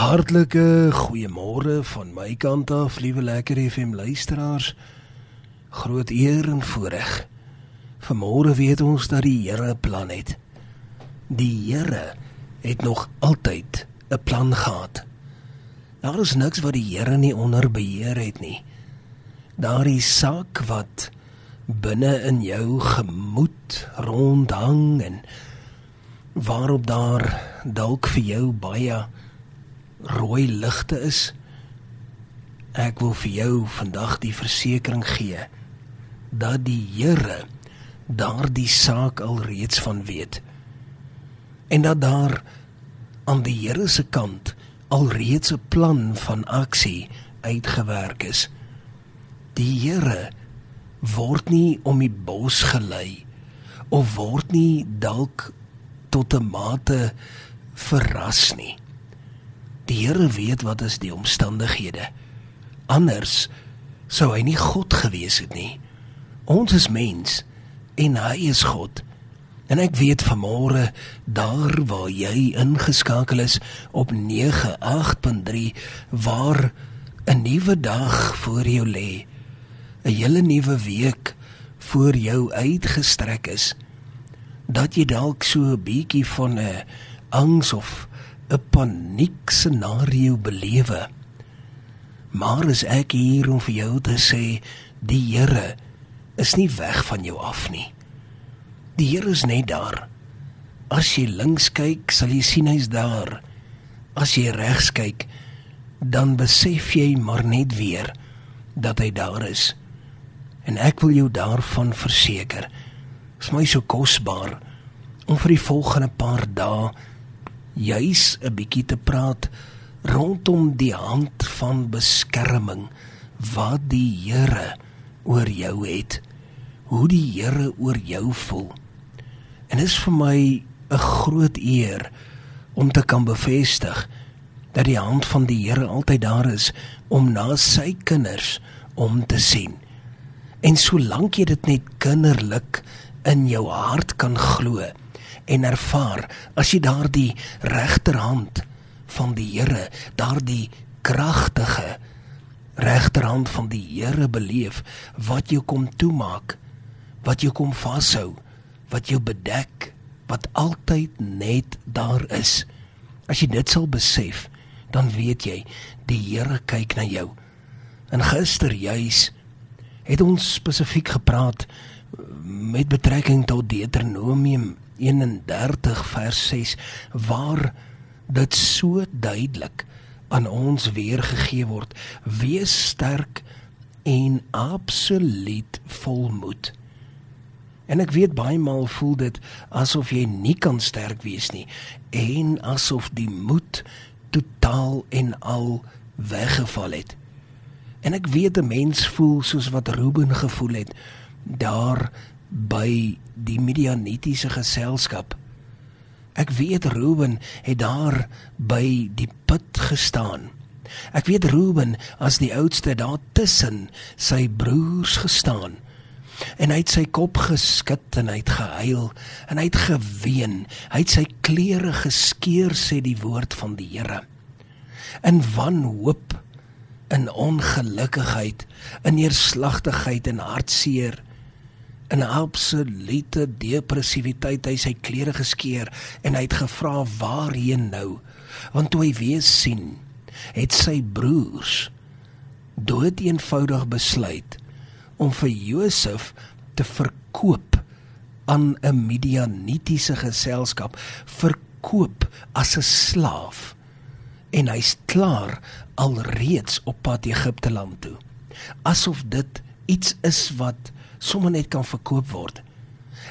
Hartlike goeiemôre van my kant af, liewe lekker FM luisteraars. Groot eer en voorreg. Vanmôre weet ons dat die Here 'n plan het. Die Here het nog altyd 'n plan gehad. Daar is niks wat die Here nie onder beheer het nie. Daardie saak wat binne in jou gemoed rondhang en waarop daar dalk vir jou baie rooi ligte is. Ek wil vir jou vandag die versekering gee dat die Here daardie saak alreeds van weet. En dat daar aan die Here se kant alreeds 'n plan van aksie uitgewerk is. Die Here word nie om die bos gelei of word nie dalk tot 'n mate verras nie. Die Here weet wat is die omstandighede. Anders sou hy nie God gewees het nie. Ons is mens en hy is God. En ek weet vanmôre daar waar jy ingeskakel is op 98.3 waar 'n nuwe dag voor jou lê. 'n Hele nuwe week voor jou uitgestrek is. Dat jy dalk so 'n bietjie van 'n angs of 'n paniek scenario belewe. Maar is ek hier om vir jou te sê die Here is nie weg van jou af nie. Die Here is net daar. As jy links kyk, sal jy sien hy's daar. As jy regs kyk, dan besef jy maar net weer dat hy daar is. En ek wil jou daarvan verseker. Dit is my so kosbaar om vir die volgende paar dae juis 'n bietjie te praat rondom die hand van beskerming wat die Here oor jou het. Hoe die Here oor jou voel. En dit is vir my 'n groot eer om te kan bevestig dat die hand van die Here altyd daar is om na sy kinders om te sien. En solank jy dit net kinderlik in jou hart kan glo, en ervaar as jy daardie regterhand van die Here, daardie kragtige regterhand van die Here beleef wat jou kom toemaak, wat jou kom vashou, wat jou bedek, wat altyd net daar is. As jy dit sal besef, dan weet jy die Here kyk na jou. En gister juis het ons spesifiek gepraat met betrekking tot Deuteronomium 31 vers 6 waar dit so duidelik aan ons weergegee word. Wees sterk en absoluut volmoed. En ek weet baie maal voel dit asof jy nie kan sterk wees nie en asof die moed totaal en al weggeval het. En ek weet 'n mens voel soos wat Ruben gevoel het daar by die Midianitiese geselskap. Ek weet Ruben het daar by die put gestaan. Ek weet Ruben as die oudste daar tussen sy broers gestaan. En hy het sy kop geskit en hy het gehuil en hy het geween. Hy het sy klere geskeur sê die woord van die Here. In wanhoop, in ongelukkigheid, in neerslagtigheid en hartseer in absolute depressiwiteit. Hy sy klere geskeur en hy het gevra waarheen nou? Want toe hy weer sien het sy broers dood eenvoudig besluit om vir Josef te verkoop aan 'n Midianitiese geselskap verkoop as 'n slaaf. En hy's klaar alreeds op pad Egipte land toe. Asof dit iets is wat sommer net kan verkoop word.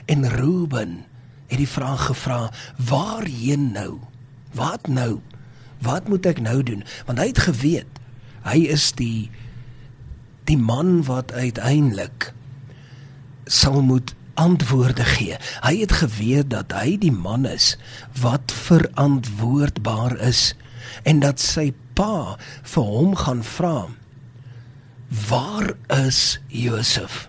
En Ruben het die vraag gevra: "Waarheen nou? Wat nou? Wat moet ek nou doen?" Want hy het geweet hy is die die man wat uiteindelik sal moet antwoorde gee. Hy het geweet dat hy die man is wat verantwoordbaar is en dat sy pa vir hom gaan vra: "Waar is Josef?"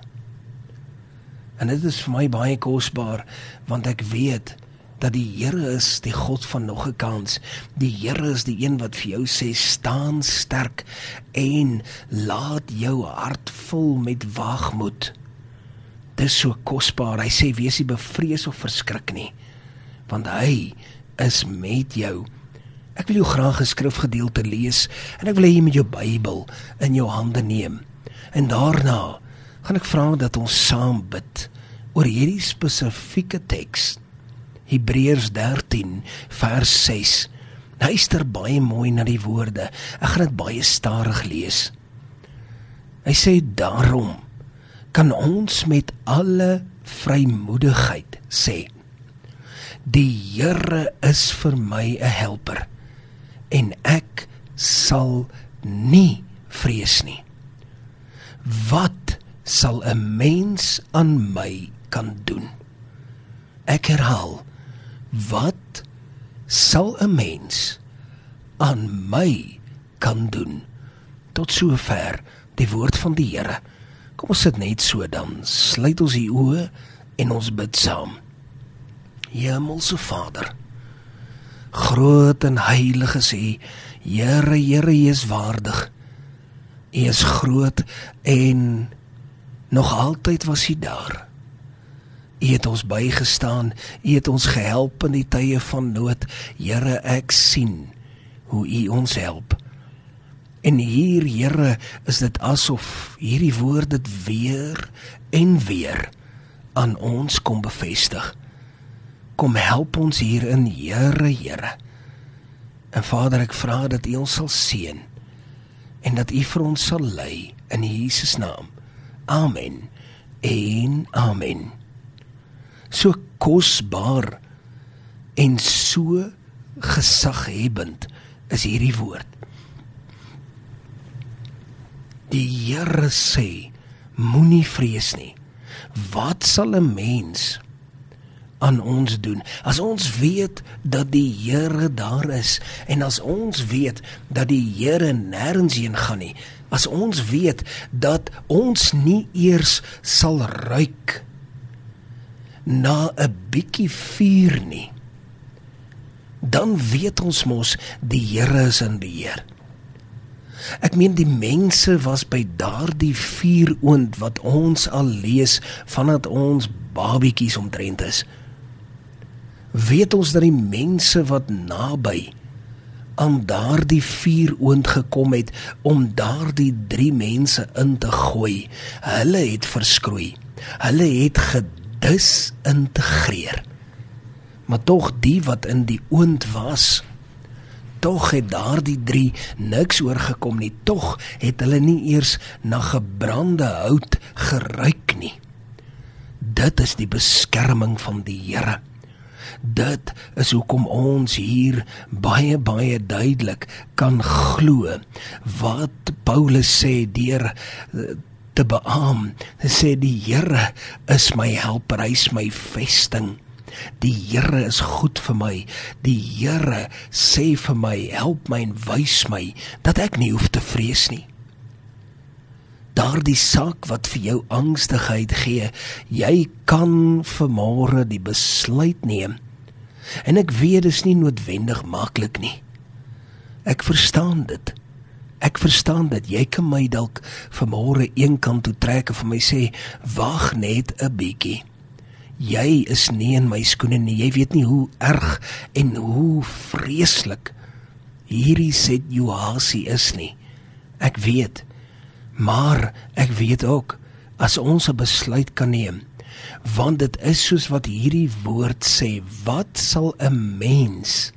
En dit is vir my baie kosbaar want ek weet dat die Here is die God van nog 'n kans. Die Here is die een wat vir jou sê staan sterk en laat jou hart vol met waagmoed. Dis so kosbaar. Hy sê wees nie bevrees of verskrik nie, want hy is met jou. Ek wil jou graag 'n skrifgedeelte lees en ek wil hê jy moet jou Bybel in jou hande neem. En daarna gaan ek vra dat ons saam bid oor hierdie spesifieke teks. Hebreërs 13 vers 6. Luister baie mooi na die woorde. Ek gaan dit baie stadig lees. Hy sê daarom kan ons met alle vrymoedigheid sê Die Here is vir my 'n helper en ek sal nie vrees nie. Wat sal 'n mens aan my kan doen? Ek herhaal, wat sal 'n mens aan my kan doen? Tot sover die woord van die Here. Kom ons sit net so dan. Sluit ons die oë en ons bid saam. Hemelse Vader groot en heilig is U. Here Here U is waardig. U is groot en nog altyd was U daar U het ons bygestaan, U het ons gehelp in die tye van nood. Here, ek sien hoe U ons help. En hier, Here, is dit asof hierdie woord dit weer en weer aan ons kom bevestig. Kom help ons hierin, Here, Here. En Vader, ek vra dat U ons sal seën en dat U vir ons sal lei in Jesus naam. Amen. En amen so kosbaar en so gesaghebend is hierdie woord. Die Here sê: Moenie vrees nie. Wat sal 'n mens aan ons doen as ons weet dat die Here daar is en as ons weet dat die Here nêrens heen gaan nie as ons weet dat ons nie eers sal ruik na 'n bietjie vuur nie, dan weet ons mos die Here is in beheer. Ek meen die mense was by daardie vuuroond wat ons al lees vandat ons babietjies omtrent is. Weet ons dat die mense wat naby aan daardie vuuroond gekom het om daardie 3 mense in te gooi, hulle het verskroei. Hulle het gedink disintegreer. Maar tog die wat in die oond was, tog het daardie 3 niks oorgekom nie. Tog het hulle nie eers na gebrande hout geruik nie. Dit is die beskerming van die Here. Dit is hoekom ons hier baie baie duidelik kan glo wat Paulus sê deur te beam. Hy sê die Here is my helper, hy is my vesting. Die Here is goed vir my. Die Here sê vir my, help my en wys my dat ek nie hoef te vrees nie. Daardie saak wat vir jou angstigheid gee, jy kan vanmôre die besluit neem. En ek weet dit is nie noodwendig maklik nie. Ek verstaan dit. Ek verstaan dat jy kan my dalk vanmôre een kant toe trek en vir my sê wag net 'n bietjie. Jy is nie in my skoene nie. Jy weet nie hoe erg en hoe vreeslik hierdie situasie is nie. Ek weet. Maar ek weet ook as ons 'n besluit kan neem, want dit is soos wat hierdie woord sê, wat sal 'n mens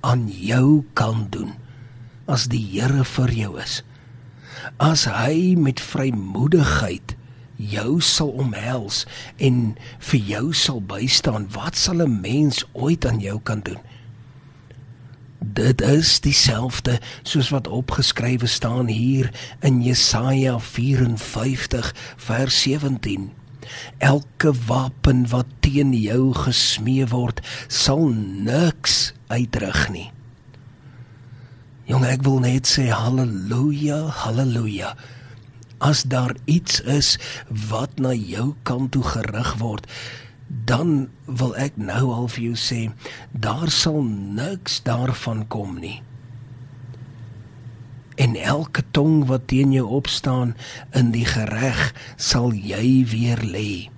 aan jou kan doen? as die Here vir jou is. As hy met vrymoedigheid jou sal omhels en vir jou sal bystaan, wat sal 'n mens ooit aan jou kan doen? Dit is dieselfde soos wat opgeskrywe staan hier in Jesaja 54 vers 17. Elke wapen wat teen jou gesmee word, sal niks uitrig nie. Jong, ek wil net sê haleluja, haleluja. As daar iets is wat na jou kant toe gerig word, dan wil ek nou al vir jou sê, daar sal niks daarvan kom nie. En elke tong wat teen jou opstaan in die gereg sal jy weer lê.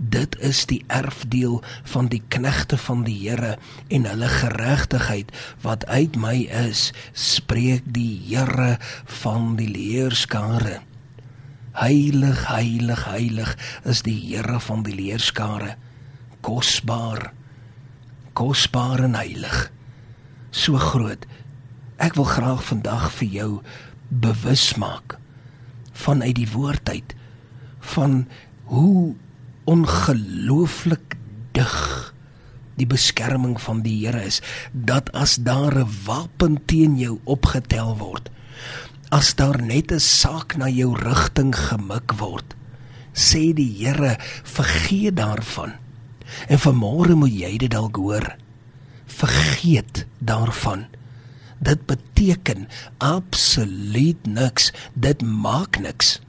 Dit is die erfdeel van die knegte van die Here en hulle geregtigheid wat uit my is, spreek die Here van die leerskare. Heilig, heilig, heilig is die Here van die leerskare. Kosbaar, kosbaar en heilig. So groot. Ek wil graag vandag vir jou bewus maak vanuit die woord uit van hoe ongelooflik dig die beskerming van die Here is dat as daar 'n wapen teen jou opgetel word as daar net 'n saak na jou rigting gemik word sê die Here vergeet daarvan en vanmôre moet jy dit dalk hoor vergeet daarvan dit beteken absoluut niks dit maak niks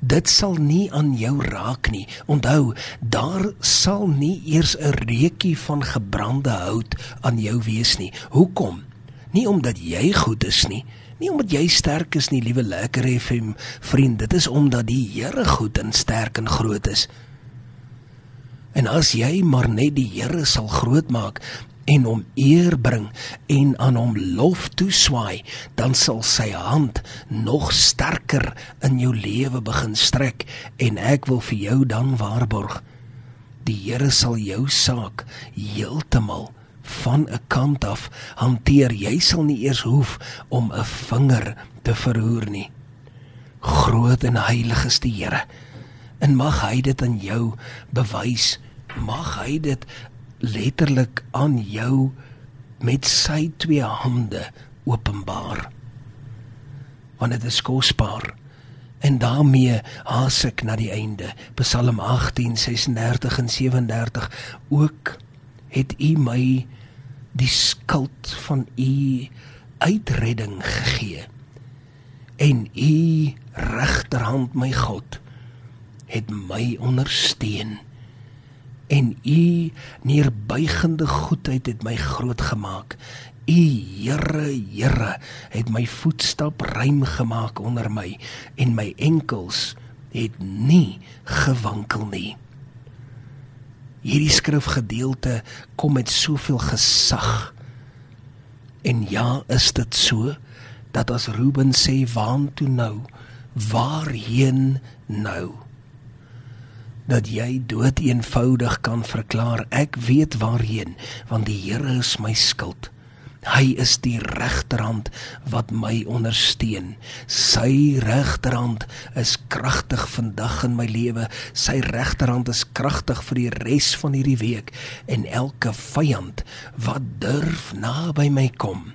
dit sal nie aan jou raak nie. Onthou, daar sal nie eers 'n reukie van gebrande hout aan jou wees nie. Hoekom? Nie omdat jy goed is nie, nie omdat jy sterk is nie, liewe lekker FM vriend. Dit is omdat die Here goed en sterk en groot is. En as jy maar net die Here sal groot maak, en hom eer bring en aan hom lof toeswaai, dan sal sy hand nog sterker in jou lewe begin strek en ek wil vir jou dan waarborg die Here sal jou saak heeltemal van 'n kant af hanteer. Jy sal nie eers hoef om 'n vinger te verhoor nie. Groot en heilig is die Here. En mag hy dit aan jou bewys. Mag hy dit letterlik aan jou met sy twee hande openbaar. Want dit is kosbaar. En daarmee haas ek na die einde. Psalm 18:36 en 37 ook het U my die skuld van U uitredding gegee. En U regterhand my God het my ondersteun en u neerbuigende goedheid het my groot gemaak. U Here, Here, het my voetstap ruim gemaak onder my en my enkels het nie gewankel nie. Hierdie skrifgedeelte kom met soveel gesag. En ja, is dit so dat as Ruben sê waan toe nou, waarheen nou? dat jy dood eenvoudig kan verklaar ek weet waarheen want die Here is my skild hy is die regterhand wat my ondersteun. Sy regterhand is kragtig vandag in my lewe. Sy regterhand is kragtig vir die res van hierdie week. En elke vyand wat durf naby my kom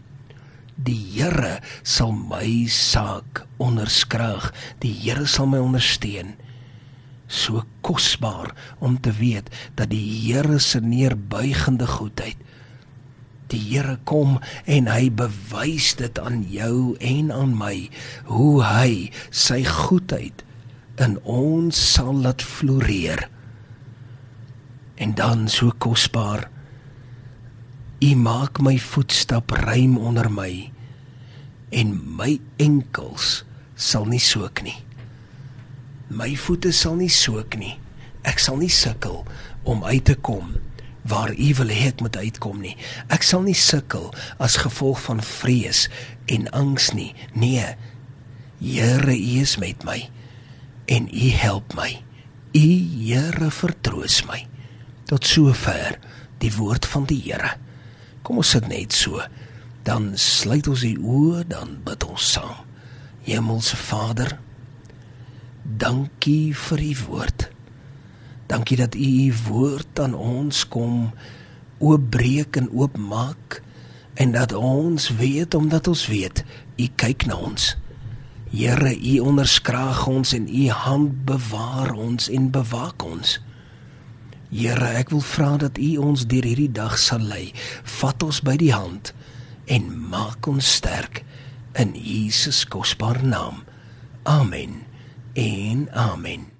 Die Here sal my saak onderskraag. Die Here sal my ondersteun. So kosbaar om te weet dat die Here se neerbuigende goedheid die Here kom en hy bewys dit aan jou en aan my hoe hy sy goedheid in ons sal laat floreer en dan so kosbaar u maak my voetstap ruim onder my en my enkels sal nie soek nie My voete sal nie soek nie. Ek sal nie sukkel om uit te kom waar U wil hê ek moet uitkom nie. Ek sal nie sukkel as gevolg van vrees en angs nie. Nee. Here, U is met my en U help my. U Here vertroos my. Tot sover die woord van die Here. Kom ons sit net so. Dan sluit ons die oë, dan bid ons saam. Hemelse Vader, Dankie vir u woord. Dankie dat u u woord aan ons kom oopbreek en oopmaak en dat ons weet omdat ons weet u kyk na ons. Here, u onderskraag ons en u hand bewaar ons en bewaak ons. Here, ek wil vra dat u ons deur hierdie dag sal lei. Vat ons by die hand en maak ons sterk in Jesus kosbare naam. Amen en amen.